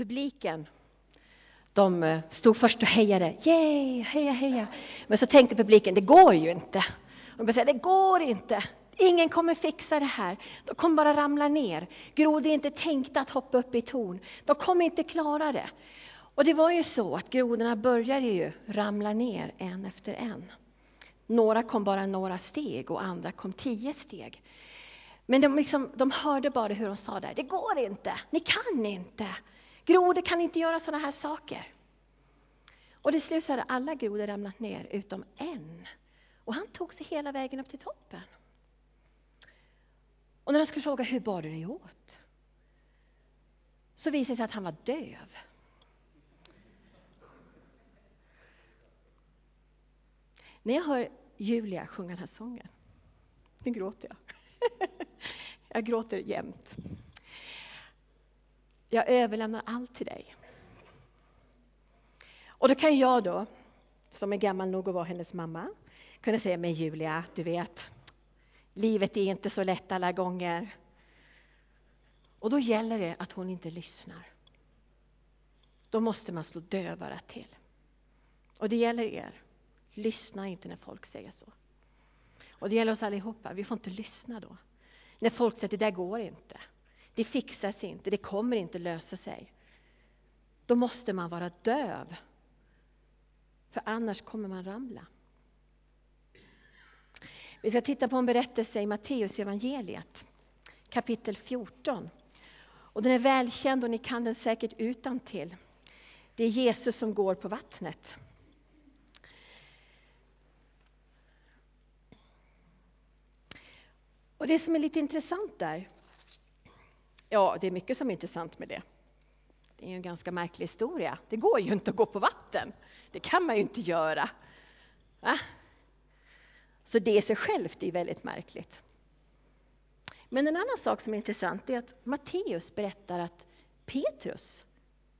publiken, de eh, stod först och hejade. Yay, heja, heja. Men så tänkte publiken, det går ju inte. De började säga, det går inte. Ingen kommer fixa det här. De kommer bara ramla ner. Grodor är inte tänkta att hoppa upp i torn. De kommer inte klara det. Och det var ju så att grodorna började ju ramla ner en efter en. Några kom bara några steg och andra kom tio steg. Men de, liksom, de hörde bara hur de sa där, det går inte, ni kan inte. Grodor kan inte göra sådana här saker. Och till slut hade alla grodor ramlat ner utom en. Och han tog sig hela vägen upp till toppen. Och när de skulle fråga hur bar du dig åt? Så visade det sig att han var döv. När jag hör Julia sjunga den här sången, nu gråter jag. Jag gråter jämt. Jag överlämnar allt till dig. Och då kan jag då, som är gammal nog att vara hennes mamma, kunna säga, men Julia, du vet, livet är inte så lätt alla gånger. Och då gäller det att hon inte lyssnar. Då måste man slå dövörat till. Och det gäller er. Lyssna inte när folk säger så. Och det gäller oss allihopa, vi får inte lyssna då. När folk säger att det där går inte. Det fixar sig inte, det kommer inte lösa sig. Då måste man vara döv. För annars kommer man ramla. Vi ska titta på en berättelse i Matteus evangeliet, kapitel 14. Och den är välkänd och ni kan den säkert utan till. Det är Jesus som går på vattnet. Och det som är lite intressant där, ja det är mycket som är intressant med det. Det är en ganska märklig historia. Det går ju inte att gå på vatten. Det kan man ju inte göra. Va? Så det i sig självt är väldigt märkligt. Men en annan sak som är intressant är att Matteus berättar att Petrus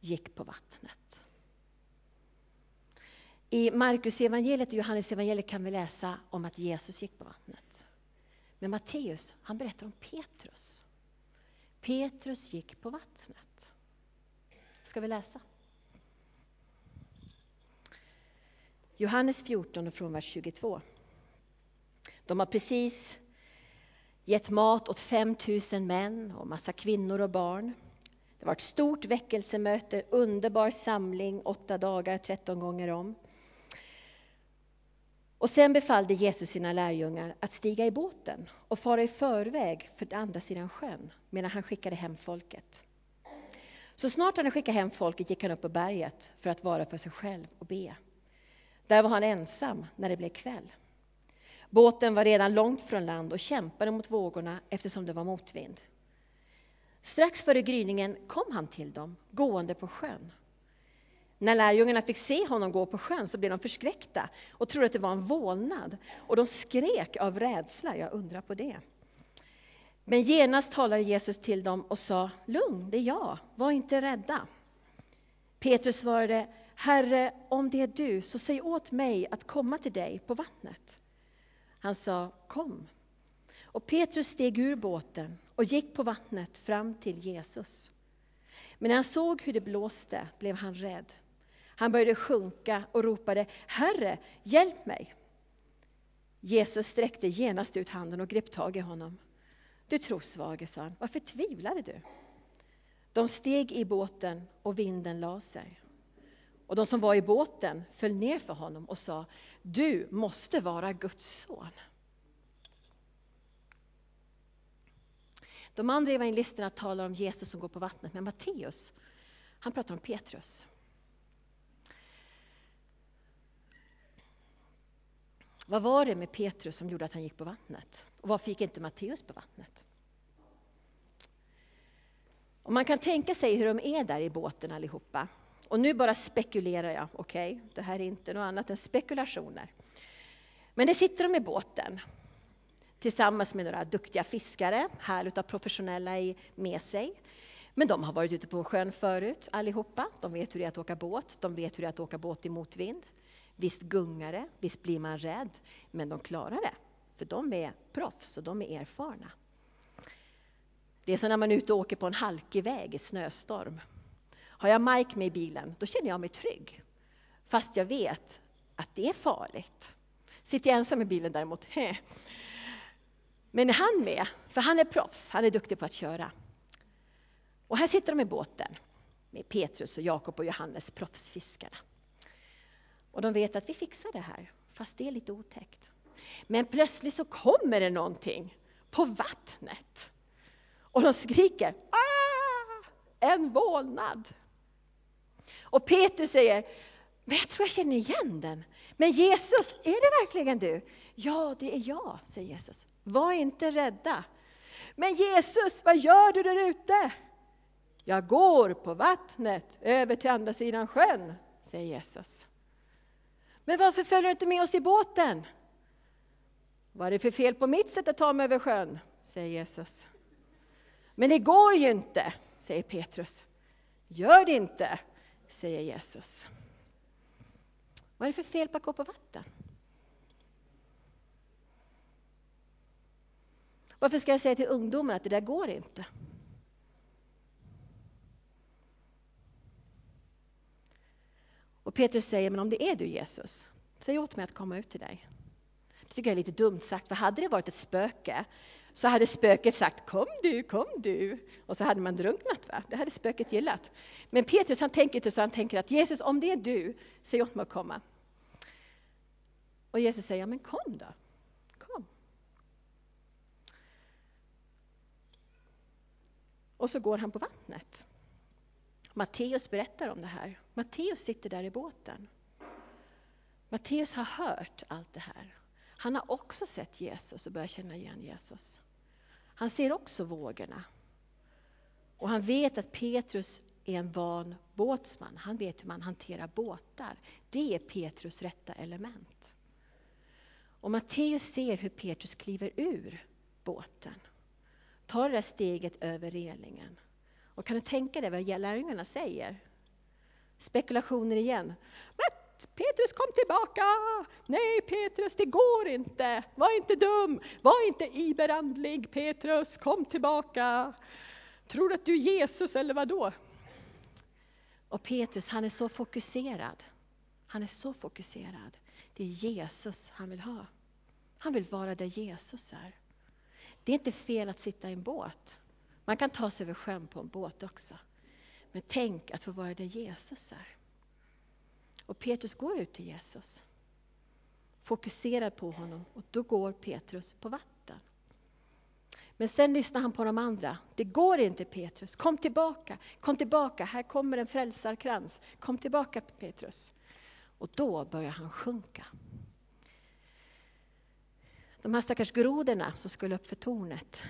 gick på vattnet. I Markus evangeliet och Johannes evangeliet kan vi läsa om att Jesus gick på vattnet. Men Matteus, han berättar om Petrus. Petrus gick på vattnet. Ska vi läsa? Johannes 14 och från vers 22. De har precis gett mat åt 5000 män och massa kvinnor och barn. Det var ett stort väckelsemöte, underbar samling, åtta dagar, 13 gånger om. Och sen befallde Jesus sina lärjungar att stiga i båten och fara i förväg för andra sidan sjön medan han skickade hem folket. Så snart han hade skickat hem folket gick han upp på berget för att vara för sig själv och be. Där var han ensam när det blev kväll. Båten var redan långt från land och kämpade mot vågorna eftersom det var motvind. Strax före gryningen kom han till dem, gående på sjön. När lärjungarna fick se honom gå på sjön så blev de förskräckta och trodde att det var en vålnad. Och de skrek av rädsla, jag undrar på det. Men genast talade Jesus till dem och sa, lugn, det är jag, var inte rädda. Petrus svarade, Herre, om det är du, så säg åt mig att komma till dig på vattnet. Han sa, kom. Och Petrus steg ur båten och gick på vattnet fram till Jesus. Men när han såg hur det blåste blev han rädd. Han började sjunka och ropade, Herre, hjälp mig! Jesus sträckte genast ut handen och grep tag i honom. Du trosvage, sa han, varför tvivlade du? De steg i båten och vinden la sig. Och de som var i båten föll ner för honom och sa, du måste vara Guds son. De andra evangelisterna talar om Jesus som går på vattnet, men Matteus, han pratar om Petrus. Vad var det med Petrus som gjorde att han gick på vattnet? Och varför gick inte Matteus på vattnet? Och man kan tänka sig hur de är där i båten allihopa. Och nu bara spekulerar jag, okej? Okay? Det här är inte något annat än spekulationer. Men det sitter de i båten tillsammans med några duktiga fiskare, här av professionella med sig. Men de har varit ute på sjön förut allihopa. De vet hur det är att åka båt, de vet hur det är att åka båt i motvind. Visst gungar det, visst blir man rädd, men de klarar det. För de är proffs och de är erfarna. Det är som när man är ute och åker på en halkig väg i snöstorm. Har jag Mike med i bilen, då känner jag mig trygg. Fast jag vet att det är farligt. Sitter jag ensam i bilen däremot, he. Men är han med, för han är proffs, han är duktig på att köra. Och här sitter de i båten med Petrus och Jakob och Johannes, proffsfiskarna. Och de vet att vi fixar det här, fast det är lite otäckt. Men plötsligt så kommer det någonting på vattnet. Och de skriker ah, en vålnad. Och Petrus säger, men jag tror jag känner igen den. Men Jesus, är det verkligen du? Ja, det är jag, säger Jesus. Var inte rädda. Men Jesus, vad gör du där ute? Jag går på vattnet över till andra sidan sjön, säger Jesus. Men varför följer du inte med oss i båten? Vad är det för fel på mitt sätt att ta mig över sjön? säger Jesus. Men det går ju inte, säger Petrus. Gör det inte, säger Jesus. Vad är det för fel på att gå på vatten? Varför ska jag säga till ungdomarna att det där går inte? Och Petrus säger, men om det är du Jesus, säg åt mig att komma ut till dig. Det tycker jag är lite dumt sagt, för hade det varit ett spöke så hade spöket sagt kom du, kom du. Och så hade man drunknat. Va? Det hade spöket gillat. Men Petrus han tänker inte så, han tänker att Jesus om det är du, säg åt mig att komma. Och Jesus säger, ja men kom då. Kom. Och så går han på vattnet. Matteus berättar om det här. Matteus sitter där i båten. Matteus har hört allt det här. Han har också sett Jesus och börjat känna igen Jesus. Han ser också vågorna. Och han vet att Petrus är en van båtsman. Han vet hur man hanterar båtar. Det är Petrus rätta element. Och Matteus ser hur Petrus kliver ur båten. Tar det där steget över relingen. Och kan du tänka dig vad lärjungarna säger? Spekulationer igen. Petrus kom tillbaka! Nej Petrus, det går inte! Var inte dum! Var inte iberandlig Petrus, kom tillbaka! Tror du att du är Jesus eller vad då? Och Petrus, han är så fokuserad. Han är så fokuserad. Det är Jesus han vill ha. Han vill vara där Jesus är. Det är inte fel att sitta i en båt. Man kan ta sig över sjön på en båt också. Men tänk att få vara där Jesus är. Och Petrus går ut till Jesus. Fokuserad på honom och då går Petrus på vatten. Men sen lyssnar han på de andra. Det går inte Petrus, kom tillbaka, kom tillbaka, här kommer en frälsarkrans. Kom tillbaka Petrus. Och då börjar han sjunka. De här stackars grodorna som skulle upp för tornet.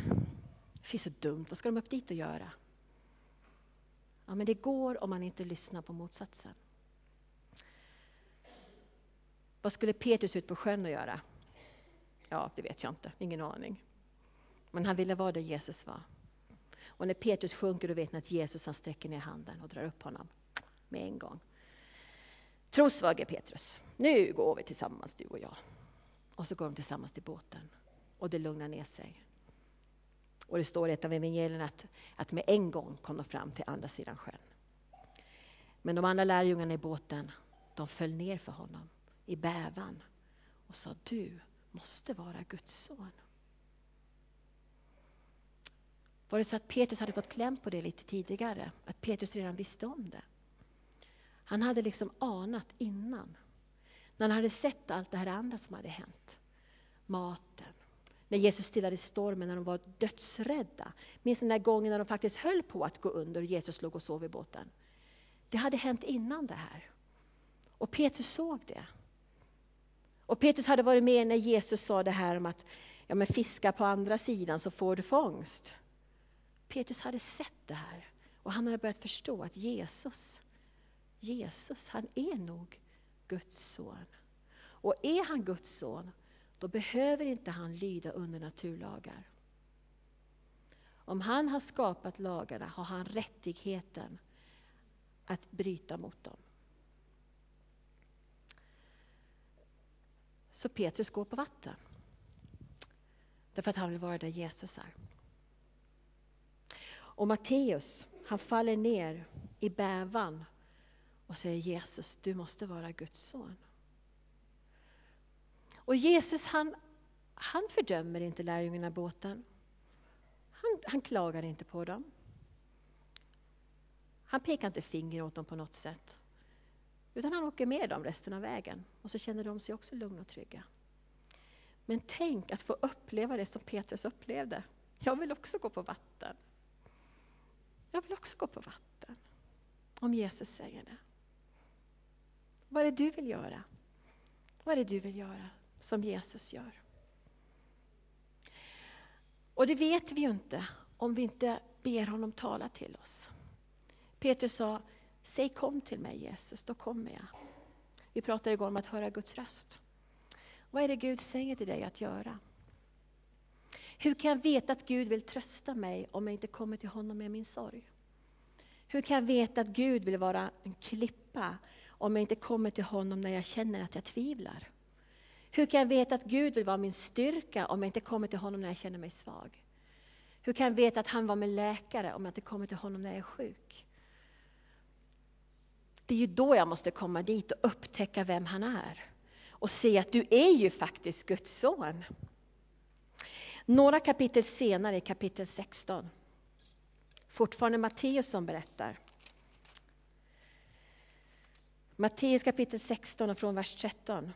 Det så dumt, vad ska de upp dit och göra? Ja, men det går om man inte lyssnar på motsatsen. Vad skulle Petrus ut på sjön och göra? Ja, det vet jag inte, ingen aning. Men han ville vara där Jesus var. Och när Petrus sjunker då vet ni att Jesus han sträcker ner handen och drar upp honom med en gång. Trosvage Petrus, nu går vi tillsammans du och jag. Och så går de tillsammans till båten och det lugnar ner sig. Och det står i ett av evangelierna att, att med en gång kom de fram till andra sidan sjön. Men de andra lärjungarna i båten, de föll ner för honom i bävan och sa du måste vara Guds son. Var det så att Petrus hade fått kläm på det lite tidigare? Att Petrus redan visste om det? Han hade liksom anat innan. När han hade sett allt det här andra som hade hänt. Maten. När Jesus stillade stormen, när de var dödsrädda. Minns den där gången när de faktiskt höll på att gå under och Jesus låg och sov i båten. Det hade hänt innan det här. Och Petrus såg det. Och Petrus hade varit med när Jesus sa det här om att ja, men fiska på andra sidan så får du fångst. Petrus hade sett det här och han hade börjat förstå att Jesus, Jesus han är nog Guds son. Och är han Guds son, då behöver inte han lyda under naturlagar. Om han har skapat lagarna har han rättigheten att bryta mot dem. Så Petrus går på vatten. Därför att han vill vara där Jesus är. Och Matteus, han faller ner i bävan och säger Jesus, du måste vara Guds son. Och Jesus han, han fördömer inte lärjungarna i båten. Han, han klagar inte på dem. Han pekar inte finger åt dem på något sätt. Utan han åker med dem resten av vägen och så känner de sig också lugna och trygga. Men tänk att få uppleva det som Petrus upplevde. Jag vill också gå på vatten. Jag vill också gå på vatten. Om Jesus säger det. Vad är det du vill göra? Vad är det du vill göra som Jesus gör? Och det vet vi ju inte om vi inte ber honom tala till oss. Petrus sa, säg kom till mig Jesus, då kommer jag. Vi pratade igår om att höra Guds röst. Vad är det Gud säger till dig att göra? Hur kan jag veta att Gud vill trösta mig om jag inte kommer till honom med min sorg? Hur kan jag veta att Gud vill vara en klippa om jag inte kommer till honom när jag känner att jag tvivlar? Hur kan jag veta att Gud vill vara min styrka om jag inte kommer till honom när jag känner mig svag? Hur kan jag veta att han var min läkare om jag inte kommer till honom när jag är sjuk? Det är ju då jag måste komma dit och upptäcka vem han är. Och se att du är ju faktiskt Guds son. Några kapitel senare, i kapitel 16, fortfarande Matteus som berättar. Matteus kapitel 16 och från vers 13.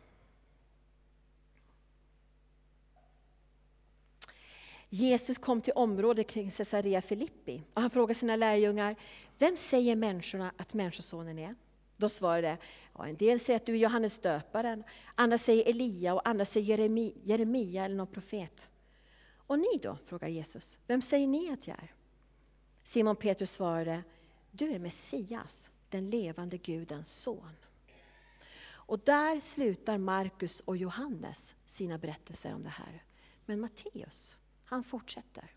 Jesus kom till området kring Caesarea Filippi och han frågade sina lärjungar, vem säger människorna att Människosonen är? De svarade, ja, en del säger att du är Johannes döparen, andra säger Elia och andra säger Jeremia, Jeremia eller någon profet. Och ni då? frågar Jesus. Vem säger ni att jag är? Simon Petrus svarade, du är Messias, den levande Gudens son. Och där slutar Markus och Johannes sina berättelser om det här. Men Matteus, han fortsätter.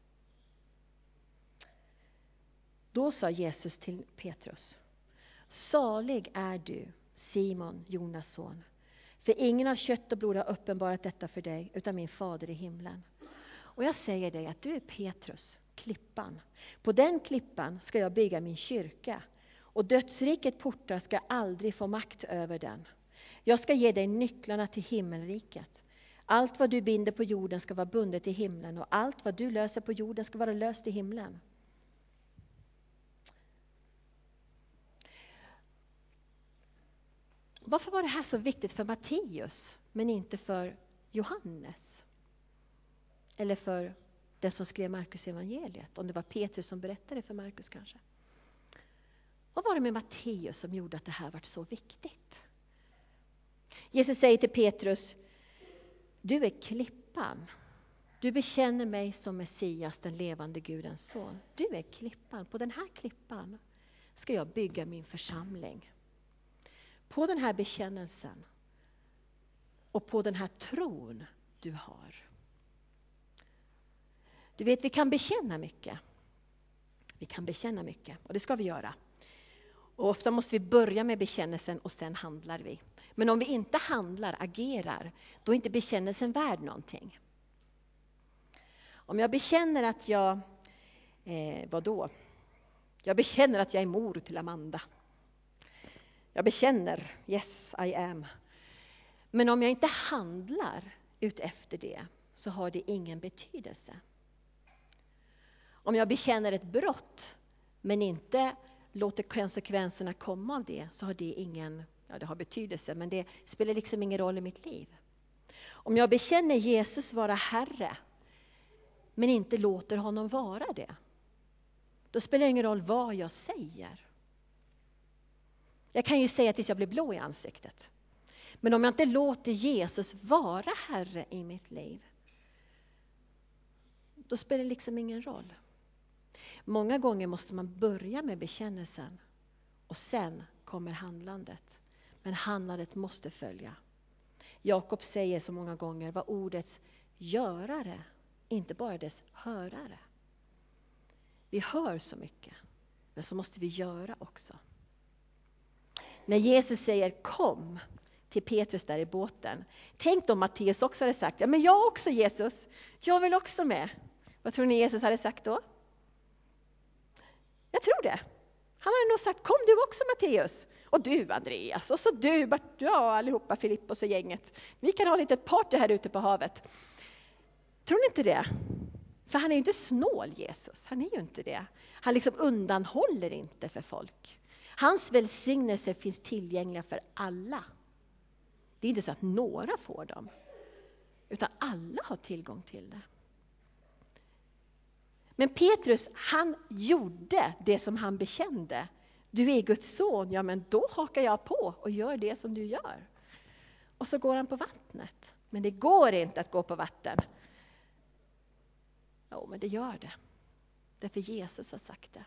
Då sa Jesus till Petrus, Salig är du, Simon, Jonas son. För ingen av kött och blod har uppenbarat detta för dig, utan min fader i himlen. Och jag säger dig att du är Petrus, klippan. På den klippan ska jag bygga min kyrka, och dödsriket portar ska aldrig få makt över den. Jag ska ge dig nycklarna till himmelriket. Allt vad du binder på jorden ska vara bundet i himlen, och allt vad du löser på jorden ska vara löst i himlen. Varför var det här så viktigt för Matteus, men inte för Johannes? Eller för den som skrev Markus evangeliet, om det var Petrus som berättade för Markus kanske. Vad var det med Matteus som gjorde att det här var så viktigt? Jesus säger till Petrus, du är klippan. Du bekänner mig som Messias, den levande Gudens son. Du är klippan. På den här klippan ska jag bygga min församling. På den här bekännelsen och på den här tron du har. Du vet, vi kan bekänna mycket. Vi kan bekänna mycket och det ska vi göra. Och ofta måste vi börja med bekännelsen och sen handlar vi. Men om vi inte handlar, agerar, då är inte bekännelsen värd någonting. Om jag bekänner att jag, eh, vadå? Jag bekänner att jag är mor till Amanda. Jag bekänner, yes I am. Men om jag inte handlar ut efter det så har det ingen betydelse. Om jag bekänner ett brott men inte låter konsekvenserna komma av det så har det ingen, ja det har betydelse men det spelar liksom ingen roll i mitt liv. Om jag bekänner Jesus vara Herre men inte låter honom vara det, då spelar det ingen roll vad jag säger. Jag kan ju säga tills jag blir blå i ansiktet. Men om jag inte låter Jesus vara Herre i mitt liv, då spelar det liksom ingen roll. Många gånger måste man börja med bekännelsen och sen kommer handlandet. Men handlandet måste följa. Jakob säger så många gånger, var ordets görare, inte bara dess hörare. Vi hör så mycket, men så måste vi göra också. När Jesus säger kom till Petrus där i båten. Tänk om Matteus också hade sagt, ja men jag också Jesus, jag vill också med. Vad tror ni Jesus hade sagt då? Jag tror det. Han hade nog sagt, kom du också Matteus! Och du Andreas, och så du, Bart, ja allihopa, Filippos och gänget. Vi kan ha lite ett party här ute på havet. Tror ni inte det? För han är ju inte snål Jesus, han är ju inte det. Han liksom undanhåller inte för folk. Hans välsignelser finns tillgängliga för alla. Det är inte så att några får dem, utan alla har tillgång till det. Men Petrus, han gjorde det som han bekände. Du är Guds son, ja men då hakar jag på och gör det som du gör. Och så går han på vattnet. Men det går inte att gå på vatten. Jo, men det gör det. Därför Jesus har sagt det.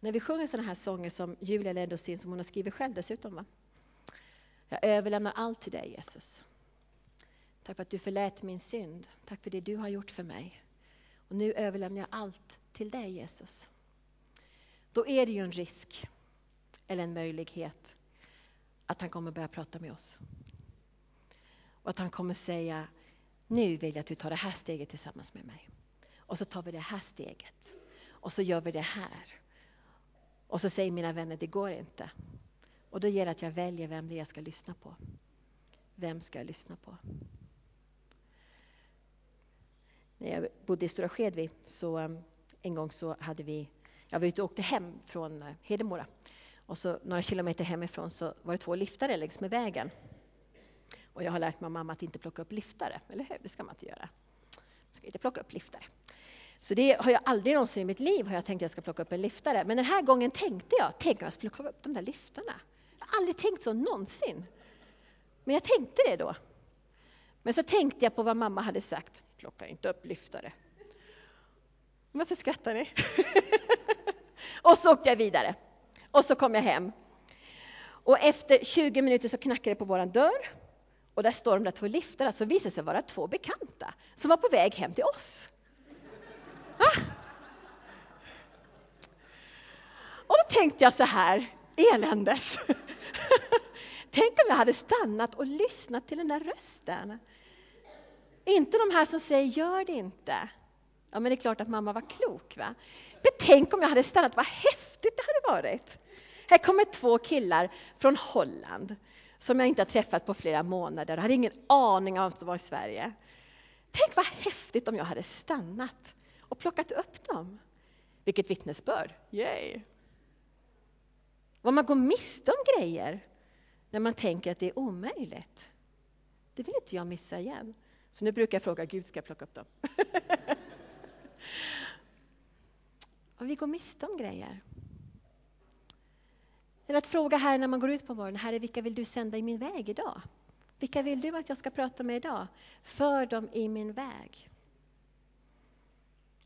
När vi sjunger sådana här sånger som Julia ledde oss in, som hon har skrivit själv dessutom. Va? Jag överlämnar allt till dig Jesus. Tack för att du förlät min synd. Tack för det du har gjort för mig. Och nu överlämnar jag allt till dig Jesus. Då är det ju en risk, eller en möjlighet, att han kommer börja prata med oss. Och att han kommer säga, nu vill jag att du tar det här steget tillsammans med mig. Och så tar vi det här steget. Och så gör vi det här. Och så säger mina vänner, det går inte. Och då gäller det att jag väljer vem det är jag ska lyssna på. Vem ska jag lyssna på? När jag bodde i Stora Skedvi så eh, en gång så hade vi, jag var ute och åkte hem från eh, Hedemora. Och så några kilometer hemifrån så var det två liftare längs med vägen. Och jag har lärt mig av mamma att inte plocka upp liftare, eller hur? Det ska man inte göra. Man ska inte plocka upp liftare. Så det har jag aldrig någonsin i mitt liv har jag tänkt att jag ska plocka upp en liftare. Men den här gången tänkte jag, tänk om jag skulle plocka upp de där liftarna. Jag har aldrig tänkt så någonsin. Men jag tänkte det då. Men så tänkte jag på vad mamma hade sagt. Plocka inte upp liftare. Varför skrattar ni? och så åkte jag vidare. Och så kom jag hem. Och efter 20 minuter så knackade det på vår dörr. Och där står de där två liftarna som visade sig vara två bekanta som var på väg hem till oss. Ah. Och då tänkte jag så här, eländes. Tänk om jag hade stannat och lyssnat till den där rösten. Inte de här som säger gör det inte. Ja, men det är klart att mamma var klok. va? Men tänk om jag hade stannat, vad häftigt det hade varit. Här kommer två killar från Holland som jag inte har träffat på flera månader. Jag hade ingen aning om att de var i Sverige. Tänk vad häftigt om jag hade stannat och plockat upp dem. Vilket vittnesbörd! Yay! Vad man går miste om grejer när man tänker att det är omöjligt. Det vill inte jag missa igen. Så nu brukar jag fråga Gud, ska jag plocka upp dem? och vi går miste om grejer. Eller att fråga här när man går ut på morgonen, Herre vilka vill du sända i min väg idag? Vilka vill du att jag ska prata med idag? För dem i min väg.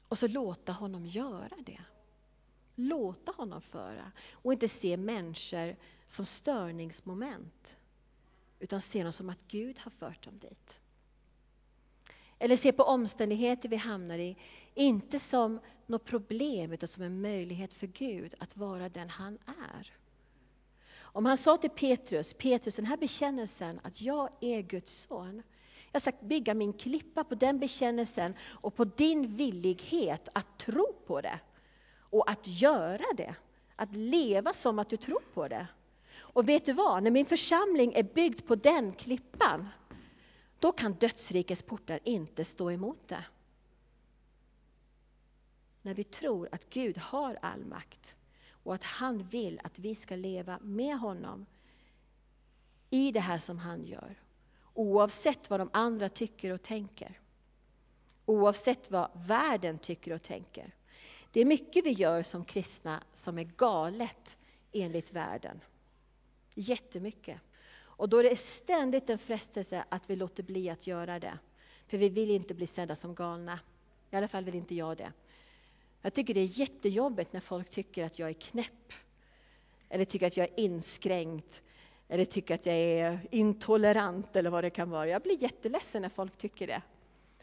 Och så låta honom göra det. Låta honom föra och inte se människor som störningsmoment. Utan se dem som att Gud har fört dem dit. Eller se på omständigheter vi hamnar i, inte som något problem utan som en möjlighet för Gud att vara den han är. Om han sa till Petrus, Petrus den här bekännelsen att jag är Guds son. Jag har sagt bygga min klippa på den bekännelsen och på din villighet att tro på det. Och att göra det. Att leva som att du tror på det. Och vet du vad, när min församling är byggd på den klippan, då kan dödsrikets portar inte stå emot det. När vi tror att Gud har all makt och att han vill att vi ska leva med honom i det här som han gör. Oavsett vad de andra tycker och tänker. Oavsett vad världen tycker och tänker. Det är mycket vi gör som kristna som är galet enligt världen. Jättemycket. Och då är det ständigt en frestelse att vi låter bli att göra det. För vi vill inte bli sedda som galna. I alla fall vill inte jag det. Jag tycker det är jättejobbigt när folk tycker att jag är knäpp. Eller tycker att jag är inskränkt. Eller tycker att jag är intolerant eller vad det kan vara. Jag blir jätteledsen när folk tycker det.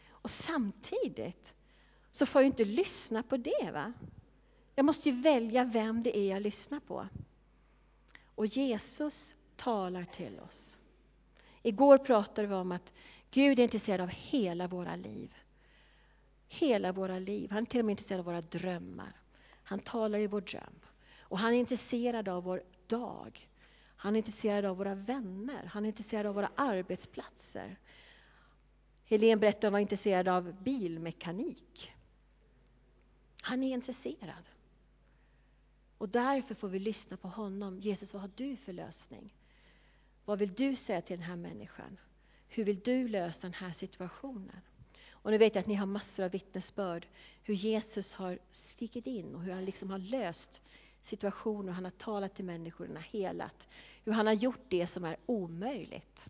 Och samtidigt så får jag inte lyssna på det. va? Jag måste ju välja vem det är jag lyssnar på. Och Jesus talar till oss. Igår pratade vi om att Gud är intresserad av hela våra liv. hela våra liv. Han är till och med intresserad av våra drömmar. Han talar i vår dröm. Och han är intresserad av vår dag. Han är intresserad av våra vänner. Han är intresserad av våra arbetsplatser. Helene berättade att hon var intresserad av bilmekanik. Han är intresserad. Och därför får vi lyssna på honom. Jesus, vad har du för lösning? Vad vill du säga till den här människan? Hur vill du lösa den här situationen? Och nu vet jag att ni har massor av vittnesbörd hur Jesus har stigit in och hur han liksom har löst situationer. Han har talat till människor, han har helat. Hur han har gjort det som är omöjligt.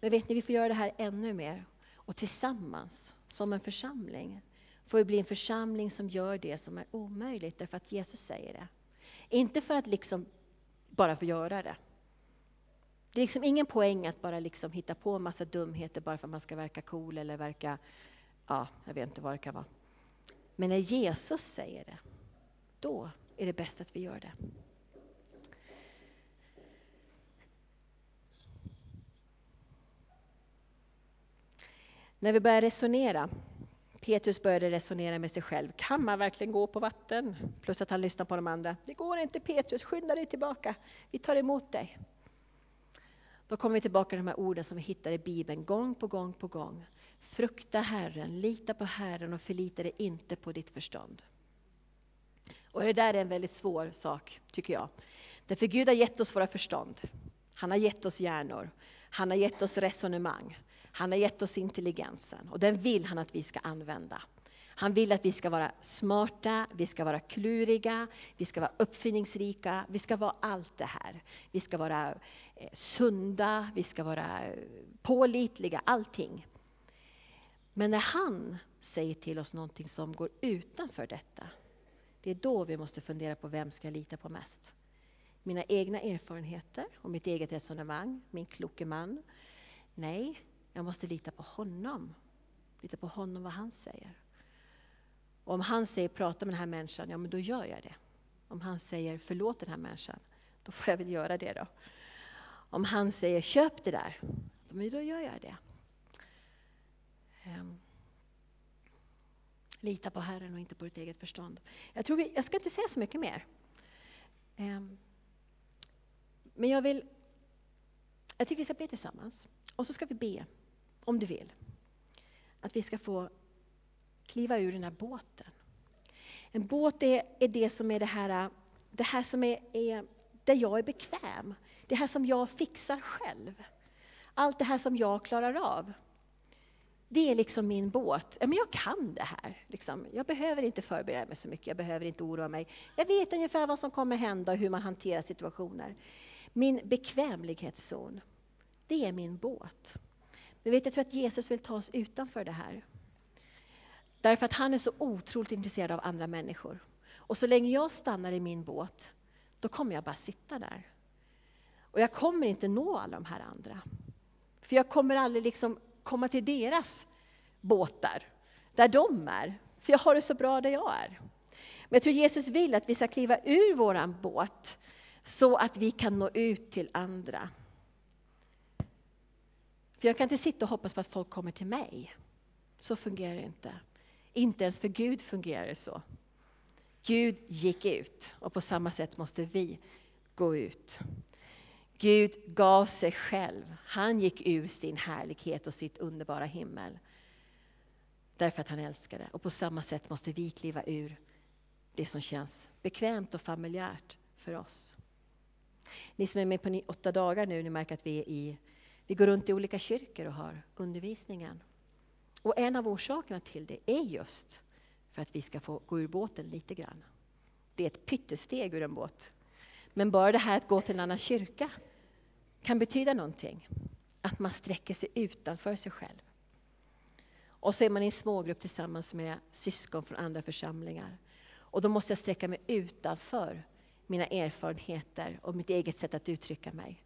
Men vet ni, vi får göra det här ännu mer. Och tillsammans, som en församling, får vi bli en församling som gör det som är omöjligt, därför att Jesus säger det. Inte för att liksom bara få göra det. Det är liksom ingen poäng att bara liksom hitta på en massa dumheter bara för att man ska verka cool eller verka, ja, jag vet inte vad det kan vara. Men när Jesus säger det, då är det bäst att vi gör det. När vi börjar resonera, Petrus började resonera med sig själv. Kan man verkligen gå på vatten? Plus att han lyssnar på de andra. Det går inte Petrus, skynda dig tillbaka. Vi tar emot dig. Då kommer vi tillbaka till de här orden som vi hittar i Bibeln gång på gång på gång. Frukta Herren, lita på Herren och förlita dig inte på ditt förstånd. Och det där är en väldigt svår sak, tycker jag. Därför Gud har gett oss våra förstånd. Han har gett oss hjärnor. Han har gett oss resonemang. Han har gett oss intelligensen och den vill han att vi ska använda. Han vill att vi ska vara smarta, vi ska vara kluriga, vi ska vara uppfinningsrika, vi ska vara allt det här. Vi ska vara Eh, sunda, vi ska vara eh, pålitliga, allting. Men när han säger till oss någonting som går utanför detta, det är då vi måste fundera på vem ska jag lita på mest. Mina egna erfarenheter och mitt eget resonemang, min kloke man. Nej, jag måste lita på honom. Lita på honom, vad han säger. Och om han säger prata med den här människan, ja men då gör jag det. Om han säger förlåt den här människan, då får jag väl göra det då. Om han säger köp det där, då gör jag det. Ehm. Lita på Herren och inte på ditt eget förstånd. Jag, tror vi, jag ska inte säga så mycket mer. Ehm. Men jag vill, jag tycker vi ska be tillsammans. Och så ska vi be, om du vill, att vi ska få kliva ur den här båten. En båt är, är det som är det här, det här som är, är där jag är bekväm. Det här som jag fixar själv. Allt det här som jag klarar av. Det är liksom min båt. Men jag kan det här. Liksom. Jag behöver inte förbereda mig så mycket, jag behöver inte oroa mig. Jag vet ungefär vad som kommer hända och hur man hanterar situationer. Min bekvämlighetszon, det är min båt. Men vet, jag tror att Jesus vill ta oss utanför det här. Därför att han är så otroligt intresserad av andra människor. Och så länge jag stannar i min båt, då kommer jag bara sitta där. Och jag kommer inte nå alla de här andra. För jag kommer aldrig liksom komma till deras båtar, där de är. För jag har det så bra där jag är. Men jag tror Jesus vill att vi ska kliva ur våran båt, så att vi kan nå ut till andra. För jag kan inte sitta och hoppas på att folk kommer till mig. Så fungerar det inte. Inte ens för Gud fungerar det så. Gud gick ut och på samma sätt måste vi gå ut. Gud gav sig själv. Han gick ur sin härlighet och sitt underbara himmel. Därför att han älskade. Och på samma sätt måste vi kliva ur det som känns bekvämt och familjärt för oss. Ni som är med på åtta dagar nu, ni märker att vi, är i, vi går runt i olika kyrkor och har undervisningen. Och en av orsakerna till det är just för att vi ska få gå ur båten lite grann. Det är ett pyttesteg ur en båt. Men bara det här att gå till en annan kyrka kan betyda någonting. Att man sträcker sig utanför sig själv. Och så är man i en smågrupp tillsammans med syskon från andra församlingar. Och då måste jag sträcka mig utanför mina erfarenheter och mitt eget sätt att uttrycka mig.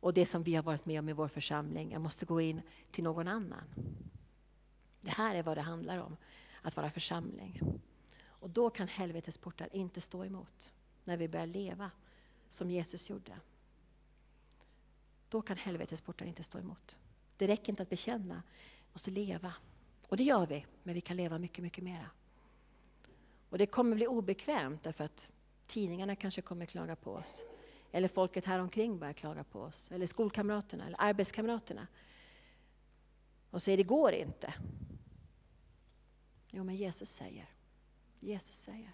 Och det som vi har varit med om i vår församling. Jag måste gå in till någon annan. Det här är vad det handlar om, att vara församling. Och då kan helvetets portar inte stå emot, när vi börjar leva som Jesus gjorde. Då kan helvetets portar inte stå emot. Det räcker inte att bekänna, vi måste leva Och det gör vi, men vi kan leva mycket, mycket mera. Och det kommer bli obekvämt därför att tidningarna kanske kommer klaga på oss. Eller folket här omkring börjar klaga på oss. Eller skolkamraterna eller arbetskamraterna. Och säger det går inte. Jo men Jesus säger. Jesus säger.